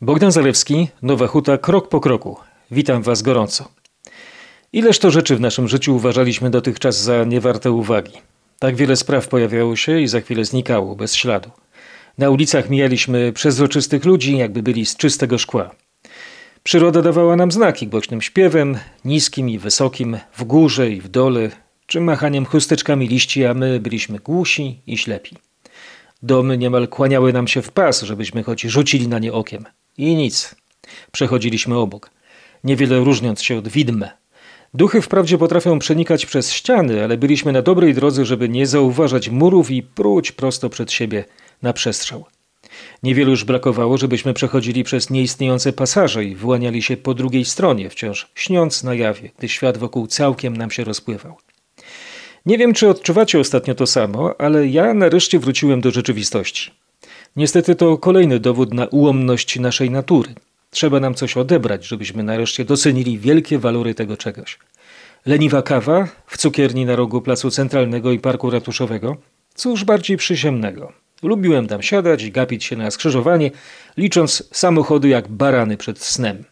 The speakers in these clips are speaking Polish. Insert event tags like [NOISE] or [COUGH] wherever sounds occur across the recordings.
Bogdan Zalewski, Nowa Huta, krok po kroku. Witam Was gorąco. Ileż to rzeczy w naszym życiu uważaliśmy dotychczas za niewarte uwagi. Tak wiele spraw pojawiało się i za chwilę znikało, bez śladu. Na ulicach mijaliśmy przezroczystych ludzi, jakby byli z czystego szkła. Przyroda dawała nam znaki głośnym śpiewem, niskim i wysokim, w górze i w dole, czy machaniem chusteczkami liści, a my byliśmy głusi i ślepi. Domy niemal kłaniały nam się w pas, żebyśmy choć rzucili na nie okiem. I nic. Przechodziliśmy obok, niewiele różniąc się od widm. Duchy wprawdzie potrafią przenikać przez ściany, ale byliśmy na dobrej drodze, żeby nie zauważać murów i pruć prosto przed siebie na przestrzał. Niewielu już brakowało, żebyśmy przechodzili przez nieistniejące pasaże i wyłaniali się po drugiej stronie, wciąż śniąc na jawie, gdy świat wokół całkiem nam się rozpływał. Nie wiem, czy odczuwacie ostatnio to samo, ale ja nareszcie wróciłem do rzeczywistości. Niestety to kolejny dowód na ułomność naszej natury. Trzeba nam coś odebrać, żebyśmy nareszcie docenili wielkie walory tego czegoś. Leniwa kawa w cukierni na rogu placu centralnego i parku ratuszowego? Cóż bardziej przyziemnego. Lubiłem tam siadać i gapić się na skrzyżowanie, licząc samochody jak barany przed snem.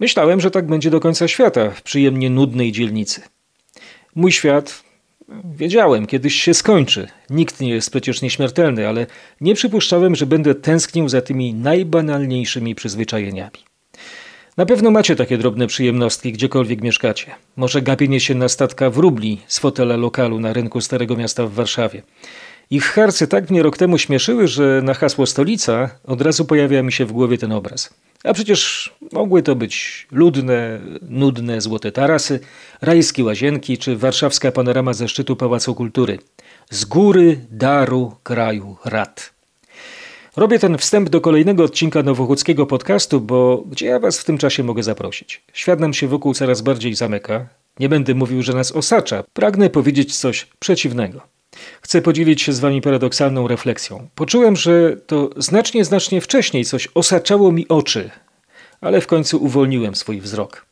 Myślałem, że tak będzie do końca świata w przyjemnie nudnej dzielnicy. Mój świat, Wiedziałem, kiedyś się skończy. Nikt nie jest przecież nieśmiertelny, ale nie przypuszczałem, że będę tęsknił za tymi najbanalniejszymi przyzwyczajeniami. Na pewno macie takie drobne przyjemnostki, gdziekolwiek mieszkacie. Może gapienie się na statka w rubli z fotela lokalu na rynku Starego Miasta w Warszawie. Ich harce tak mnie rok temu śmieszyły, że na hasło stolica od razu pojawia mi się w głowie ten obraz. A przecież mogły to być ludne, nudne złote tarasy, rajskie łazienki czy warszawska panorama ze szczytu Pałacu Kultury. Z góry daru kraju rad. Robię ten wstęp do kolejnego odcinka Nowochódzkiego podcastu, bo gdzie ja was w tym czasie mogę zaprosić? Świat nam się wokół coraz bardziej zamyka. Nie będę mówił, że nas osacza. Pragnę powiedzieć coś przeciwnego. Chcę podzielić się z Wami paradoksalną refleksją. Poczułem, że to znacznie, znacznie wcześniej coś osaczało mi oczy, ale w końcu uwolniłem swój wzrok.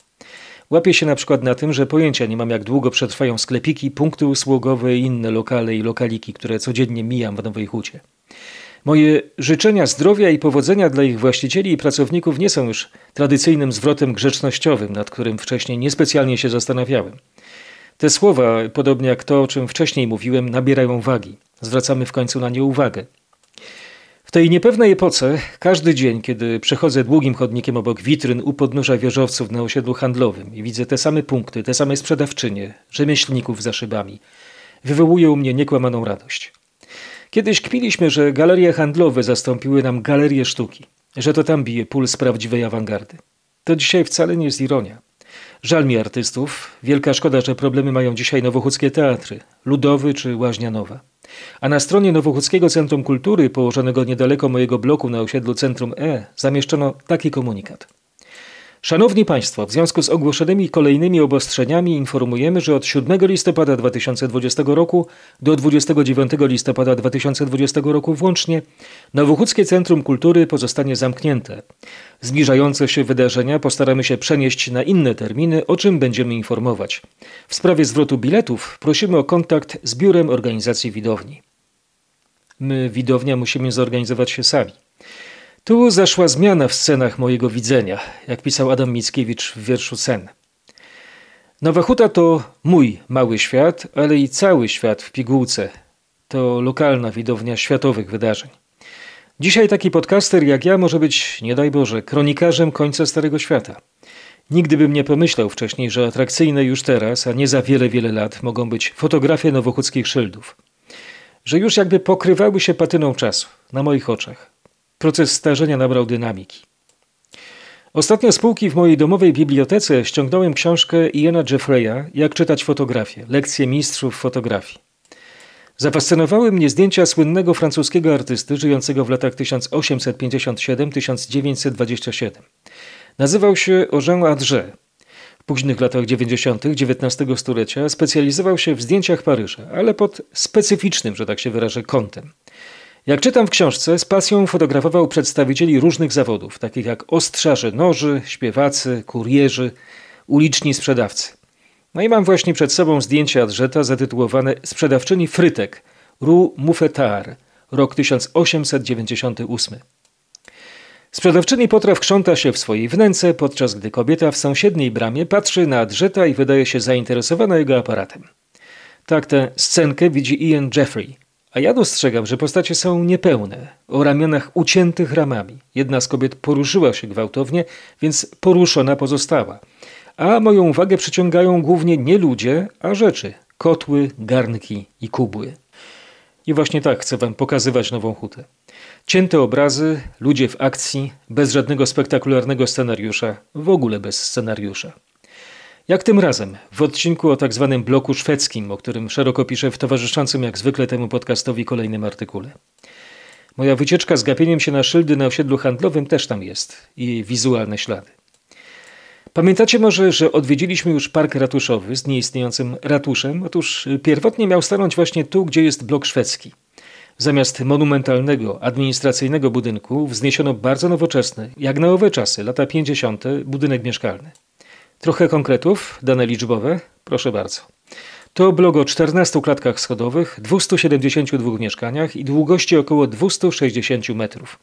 Łapię się na przykład na tym, że pojęcia nie mam, jak długo przetrwają sklepiki, punkty usługowe i inne lokale i lokaliki, które codziennie mijam w Nowej Hucie. Moje życzenia zdrowia i powodzenia dla ich właścicieli i pracowników nie są już tradycyjnym zwrotem grzecznościowym, nad którym wcześniej niespecjalnie się zastanawiałem. Te słowa, podobnie jak to, o czym wcześniej mówiłem, nabierają wagi. Zwracamy w końcu na nie uwagę. W tej niepewnej epoce, każdy dzień, kiedy przechodzę długim chodnikiem obok witryn u podnóża wieżowców na osiedlu handlowym i widzę te same punkty, te same sprzedawczynie, rzemieślników za szybami, wywołuje u mnie niekłamaną radość. Kiedyś kpiliśmy, że galerie handlowe zastąpiły nam galerie sztuki, że to tam bije puls prawdziwej awangardy. To dzisiaj wcale nie jest ironia. Żal mi artystów. Wielka szkoda, że problemy mają dzisiaj nowochódzkie teatry, Ludowy czy Łaźnia Nowa. A na stronie Nowochódzkiego Centrum Kultury, położonego niedaleko mojego bloku na osiedlu Centrum E, zamieszczono taki komunikat. Szanowni Państwo, w związku z ogłoszonymi kolejnymi obostrzeniami informujemy, że od 7 listopada 2020 roku do 29 listopada 2020 roku włącznie Nowochódzkie Centrum Kultury pozostanie zamknięte. Zbliżające się wydarzenia postaramy się przenieść na inne terminy, o czym będziemy informować. W sprawie zwrotu biletów prosimy o kontakt z Biurem Organizacji Widowni. My, widownia, musimy zorganizować się sami. Tu zaszła zmiana w scenach mojego widzenia, jak pisał Adam Mickiewicz w wierszu Sen. Nowa Huta to mój mały świat, ale i cały świat w pigułce. To lokalna widownia światowych wydarzeń. Dzisiaj taki podcaster jak ja może być, nie daj Boże, kronikarzem końca Starego Świata. Nigdy bym nie pomyślał wcześniej, że atrakcyjne już teraz, a nie za wiele, wiele lat, mogą być fotografie nowochódzkich szyldów. Że już jakby pokrywały się patyną czasu, na moich oczach. Proces starzenia nabrał dynamiki. Ostatnio z półki w mojej domowej bibliotece ściągnąłem książkę Iana Jeffreya Jak czytać fotografię. Lekcje mistrzów fotografii. Zafascynowały mnie zdjęcia słynnego francuskiego artysty żyjącego w latach 1857-1927. Nazywał się Jean Adrze. W późnych latach 90. XIX stulecia specjalizował się w zdjęciach Paryża, ale pod specyficznym, że tak się wyrażę, kątem. Jak czytam w książce, z pasją fotografował przedstawicieli różnych zawodów, takich jak ostrzaże noży, śpiewacy, kurierzy, uliczni sprzedawcy. No i mam właśnie przed sobą zdjęcie Adrzeta zatytułowane Sprzedawczyni frytek Rue Mouffetard, rok 1898. Sprzedawczyni potraw krząta się w swojej wnęce, podczas gdy kobieta w sąsiedniej bramie patrzy na Adżeta i wydaje się zainteresowana jego aparatem. Tak tę scenkę widzi Ian Jeffrey, a ja dostrzegam, że postacie są niepełne, o ramionach uciętych ramami. Jedna z kobiet poruszyła się gwałtownie, więc poruszona pozostała. A moją uwagę przyciągają głównie nie ludzie, a rzeczy. Kotły, garnki i kubły. I właśnie tak chcę wam pokazywać nową hutę. Cięte obrazy, ludzie w akcji, bez żadnego spektakularnego scenariusza, w ogóle bez scenariusza. Jak tym razem, w odcinku o tak zwanym bloku szwedzkim, o którym szeroko piszę w towarzyszącym jak zwykle temu podcastowi kolejnym artykule. Moja wycieczka z gapieniem się na szyldy na osiedlu handlowym też tam jest i wizualne ślady. Pamiętacie może, że odwiedziliśmy już park ratuszowy z nieistniejącym ratuszem? Otóż pierwotnie miał stanąć właśnie tu, gdzie jest blok szwedzki. Zamiast monumentalnego, administracyjnego budynku wzniesiono bardzo nowoczesny, jak na owe czasy, lata 50., budynek mieszkalny. Trochę konkretów, dane liczbowe, proszę bardzo. To blok o 14 klatkach schodowych, 272 mieszkaniach i długości około 260 metrów.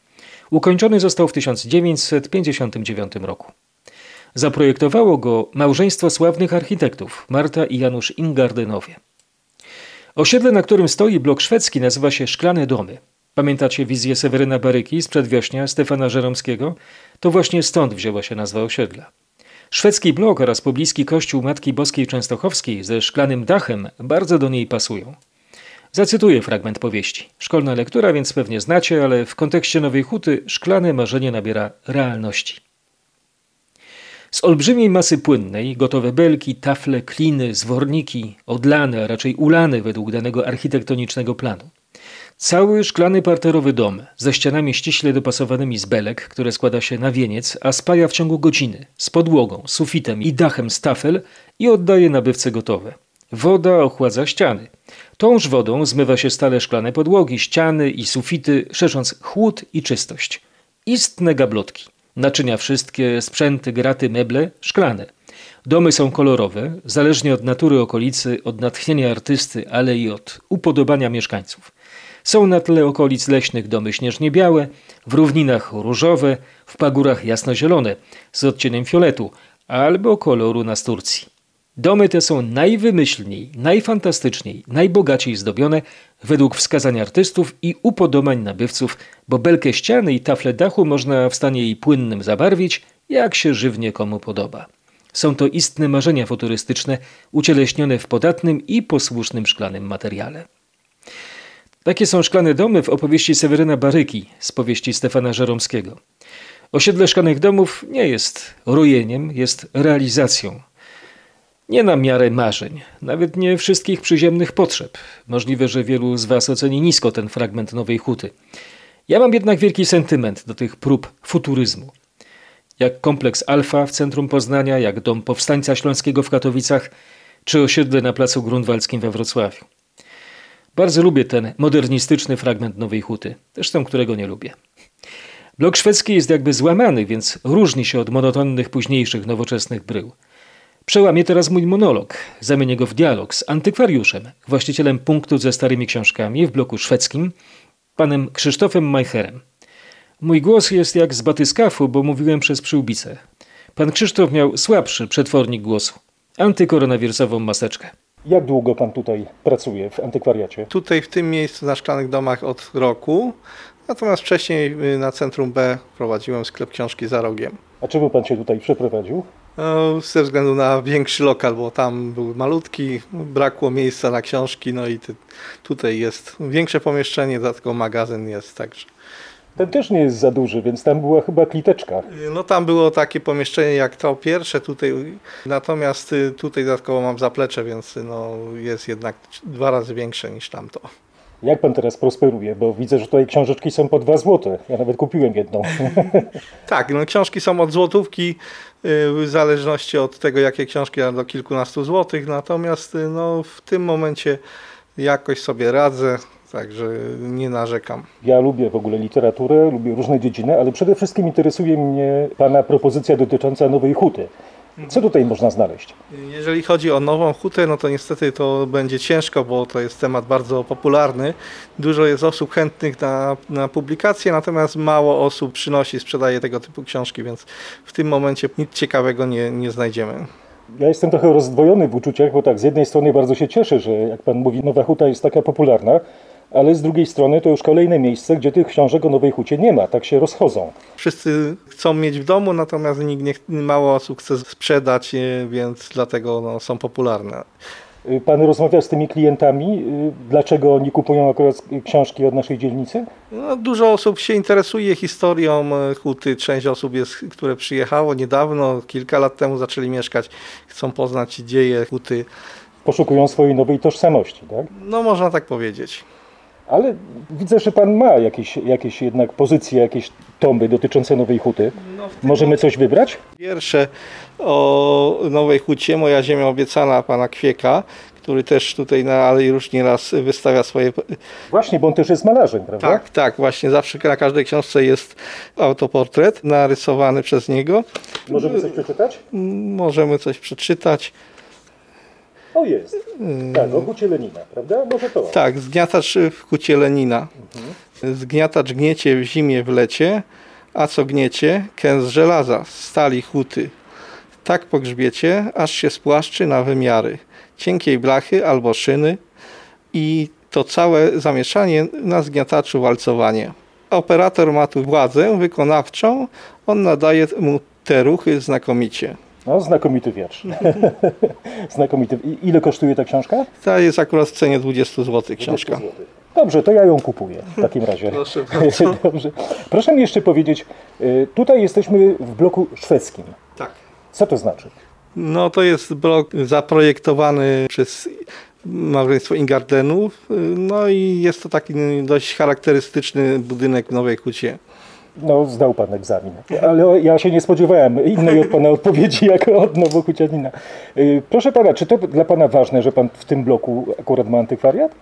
Ukończony został w 1959 roku. Zaprojektowało go małżeństwo sławnych architektów Marta i Janusz Ingardenowie. Osiedle, na którym stoi blok szwedzki, nazywa się Szklane Domy. Pamiętacie wizję Seweryna Baryki z przedwiośnia Stefana Żeromskiego? To właśnie stąd wzięła się nazwa osiedla. Szwedzki blok oraz pobliski kościół Matki Boskiej Częstochowskiej ze szklanym dachem bardzo do niej pasują. Zacytuję fragment powieści. Szkolna lektura, więc pewnie znacie, ale w kontekście Nowej Huty szklane marzenie nabiera realności. Z olbrzymiej masy płynnej, gotowe belki, tafle, kliny, zworniki, odlane, a raczej ulane według danego architektonicznego planu. Cały szklany parterowy dom, ze ścianami ściśle dopasowanymi z belek, które składa się na wieniec, a spaja w ciągu godziny, z podłogą, sufitem i dachem z tafel i oddaje nabywce gotowe. Woda ochładza ściany. Tąż wodą zmywa się stale szklane podłogi, ściany i sufity, szerząc chłód i czystość. Istne gablotki. Naczynia wszystkie, sprzęty, graty, meble szklane. Domy są kolorowe, zależnie od natury okolicy, od natchnienia artysty, ale i od upodobania mieszkańców. Są na tle okolic leśnych domy śnieżnie-białe, w równinach różowe, w pagórach jasnozielone z odcieniem fioletu albo koloru nasturcji. Domy te są najwymyślniej, najfantastyczniej, najbogaciej zdobione według wskazań artystów i upodobań nabywców, bo belkę ściany i tafle dachu można w stanie jej płynnym zabarwić, jak się żywnie komu podoba. Są to istne marzenia futurystyczne, ucieleśnione w podatnym i posłusznym szklanym materiale. Takie są szklane domy w opowieści Seweryna Baryki z powieści Stefana Żeromskiego. Osiedle szklanych domów nie jest rojeniem, jest realizacją. Nie na miarę marzeń, nawet nie wszystkich przyziemnych potrzeb. Możliwe, że wielu z Was oceni nisko ten fragment Nowej Huty. Ja mam jednak wielki sentyment do tych prób futuryzmu. Jak kompleks Alfa w centrum Poznania, jak dom powstańca śląskiego w Katowicach, czy osiedle na placu Grunwaldzkim we Wrocławiu. Bardzo lubię ten modernistyczny fragment Nowej Huty, zresztą którego nie lubię. Blok szwedzki jest jakby złamany, więc różni się od monotonnych późniejszych nowoczesnych brył. Przełamie teraz mój monolog, zamienię go w dialog z antykwariuszem, właścicielem punktu ze starymi książkami w bloku szwedzkim, panem Krzysztofem Majcherem. Mój głos jest jak z batyskafu, bo mówiłem przez przyłbicę. Pan Krzysztof miał słabszy przetwornik głosu, antykoronawirusową maseczkę. Jak długo pan tutaj pracuje w antykwariacie? Tutaj w tym miejscu na Szklanych Domach od roku, natomiast wcześniej y, na Centrum B prowadziłem sklep książki za rogiem. A czemu pan się tutaj przeprowadził? No, ze względu na większy lokal, bo tam był malutki, brakło miejsca na książki, no i ty, tutaj jest większe pomieszczenie, dodatkowo magazyn jest, także. Ten też nie jest za duży, więc tam była chyba kliteczka. No tam było takie pomieszczenie jak to pierwsze tutaj, natomiast y, tutaj dodatkowo mam zaplecze, więc y, no, jest jednak dwa razy większe niż tamto. Jak pan teraz prosperuje? Bo widzę, że tutaj książeczki są po 2 złote. Ja nawet kupiłem jedną. [LAUGHS] Tak, no książki są od złotówki, y, w zależności od tego, jakie książki, do kilkunastu złotych, natomiast no, w tym momencie jakoś sobie radzę, także nie narzekam. Ja lubię w ogóle literaturę, lubię różne dziedziny, ale przede wszystkim interesuje mnie pana propozycja dotycząca Nowej Huty. Co tutaj można znaleźć? Jeżeli chodzi o nową hutę, no to niestety to będzie ciężko, bo to jest temat bardzo popularny. Dużo jest osób chętnych na, na publikacje, natomiast mało osób przynosi, sprzedaje tego typu książki, więc w tym momencie nic ciekawego nie, nie znajdziemy. Ja jestem trochę rozdwojony w uczuciach, bo tak, z jednej strony bardzo się cieszę, że jak pan mówi, Nowa Huta jest taka popularna, ale z drugiej strony to już kolejne miejsce, gdzie tych książek o Nowej Hucie nie ma, tak się rozchodzą. Wszyscy chcą mieć w domu, natomiast nikt nie, mało osób chce sprzedać, e, więc dlatego no, są popularne. Y, Pan rozmawia z tymi klientami, y, dlaczego oni kupują akurat książki od naszej dzielnicy? No, dużo osób się interesuje historią huty. Część osób jest, które przyjechało niedawno, kilka lat temu zaczęli mieszkać, chcą poznać dzieje huty. Poszukują swojej nowej tożsamości, tak? No można tak powiedzieć. Ale widzę, że pan ma jakieś, jakieś jednak pozycje, jakieś tomy dotyczące Nowej Huty. No, Możemy coś wybrać? Pierwsze o Nowej Hucie, Moja Ziemia Obiecana pana Kwieka, który też tutaj na Alei Róż nieraz wystawia swoje... Właśnie, bo on też jest malarzem, prawda? Tak, tak, właśnie zawsze na każdej książce jest autoportret narysowany przez niego. Możemy coś przeczytać? Możemy coś przeczytać. O, jest. Tak, o Hucie Lenina, prawda? Może to. Tak, zgniatacz w hucie Lenina. Zgniatacz gniecie w zimie w lecie, a co gniecie, kęs żelaza, stali huty. Tak pogrzbiecie, aż się spłaszczy na wymiary. Cienkiej blachy albo szyny i to całe zamieszanie na zgniataczu walcowanie. Operator ma tu władzę wykonawczą, on nadaje mu te ruchy znakomicie. No, znakomity wiersz. [LAUGHS] znakomity. I ile kosztuje ta książka? Ta jest akurat w cenie 20 zł książka. 20 złotych. Dobrze, to ja ją kupuję w takim razie. [LAUGHS] Proszę [LAUGHS] bardzo. Dobrze. Proszę mi jeszcze powiedzieć, y, tutaj jesteśmy w bloku szwedzkim. Tak. Co to znaczy? No to jest blok zaprojektowany przez małżeństwo Ingardenów. No i jest to taki dość charakterystyczny budynek w Nowej Hucie. No, zdał pan egzamin. Ale ja się nie spodziewałem innej od pana odpowiedzi jako od nowochucianina. Y, Proszę pana, czy to dla pana ważne, że pan w tym bloku akurat ma antykwariat?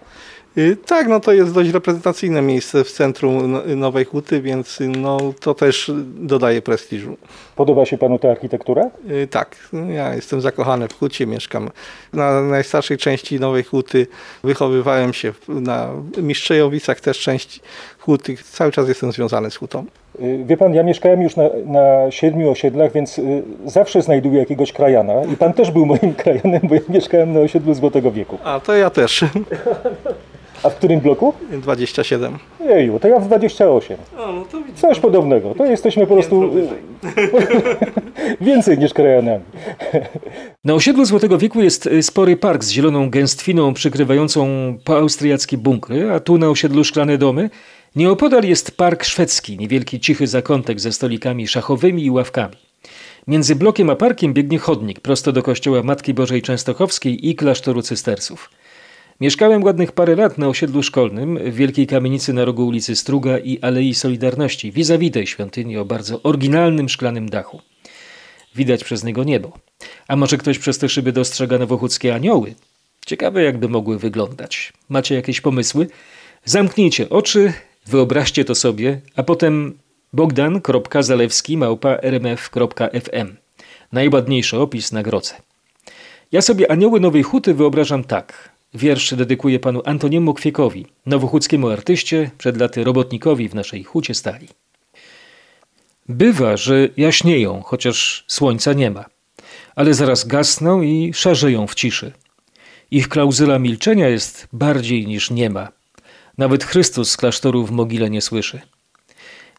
Y, Tak, no to jest dość reprezentacyjne miejsce w centrum No- Nowej Huty, więc no to też dodaje prestiżu. Podoba się panu ta architektura? Y, Tak, ja jestem zakochany w Hucie, mieszkam na najstarszej części Nowej Huty, wychowywałem się na Mistrzejowicach, też część Huty, cały czas jestem związany z Hutą. Y, Wie pan, ja mieszkałem już na, na siedmiu osiedlach, więc y, zawsze znajduję jakiegoś krajana. I pan też był moim [LAUGHS] krajanem, bo ja mieszkałem na osiedlu Złotego Wieku. A to ja też, [LAUGHS] A w którym bloku? 27. Jeju, to ja w 28. O, no to widzisz. Coś podobnego. To jesteśmy po prostu [LAUGHS] więcej niż krajanami. Na osiedlu Złotego Wieku jest y, spory park z zieloną gęstwiną przykrywającą poaustriackie bunkry, a tu na osiedlu Szklane Domy nieopodal jest park szwedzki, niewielki cichy zakątek ze stolikami szachowymi i ławkami. Między blokiem a parkiem biegnie chodnik prosto do kościoła Matki Bożej Częstochowskiej i klasztoru cystersów. Mieszkałem ładnych parę lat na osiedlu szkolnym w wielkiej kamienicy na rogu ulicy Struga i Alei Solidarności, vis-a-vis tej świątyni o bardzo oryginalnym szklanym dachu. Widać przez niego niebo. A może ktoś przez te szyby dostrzega nowochódzkie anioły? Ciekawe, jakby mogły wyglądać. Macie jakieś pomysły? Zamknijcie oczy, wyobraźcie to sobie, a potem bogdan.zalewski małpa rmf.fm. Najładniejszy opis na groce. Ja sobie anioły Nowej Huty wyobrażam tak. Wiersz dedykuję panu Antoniemu Kwiekowi, nowochódzkiemu artyście, przed laty robotnikowi w naszej hucie stali. Bywa, że jaśnieją, chociaż słońca nie ma, ale zaraz gasną i szarzeją w ciszy. Ich klauzula milczenia jest bardziej niż nie ma. Nawet Chrystus z klasztoru w mogile nie słyszy.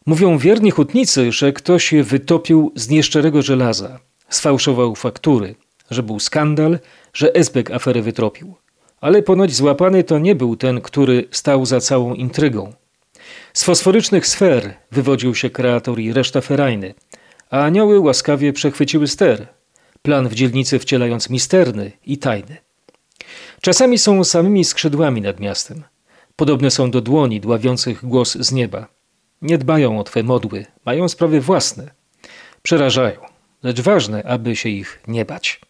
Mówią wierni hutnicy, że ktoś je wytopił z nieszczerego żelaza, sfałszował faktury, że był skandal, że Esbek aferę wytropił. Ale ponoć złapany to nie był ten, który stał za całą intrygą. Z fosforycznych sfer wywodził się kreator i reszta ferajny, a anioły łaskawie przechwyciły ster, plan w dzielnicy wcielając misterny i tajny. Czasami są samymi skrzydłami nad miastem. Podobne są do dłoni dławiących głos z nieba. Nie dbają o twe modły, mają sprawy własne. Przerażają, lecz ważne, aby się ich nie bać.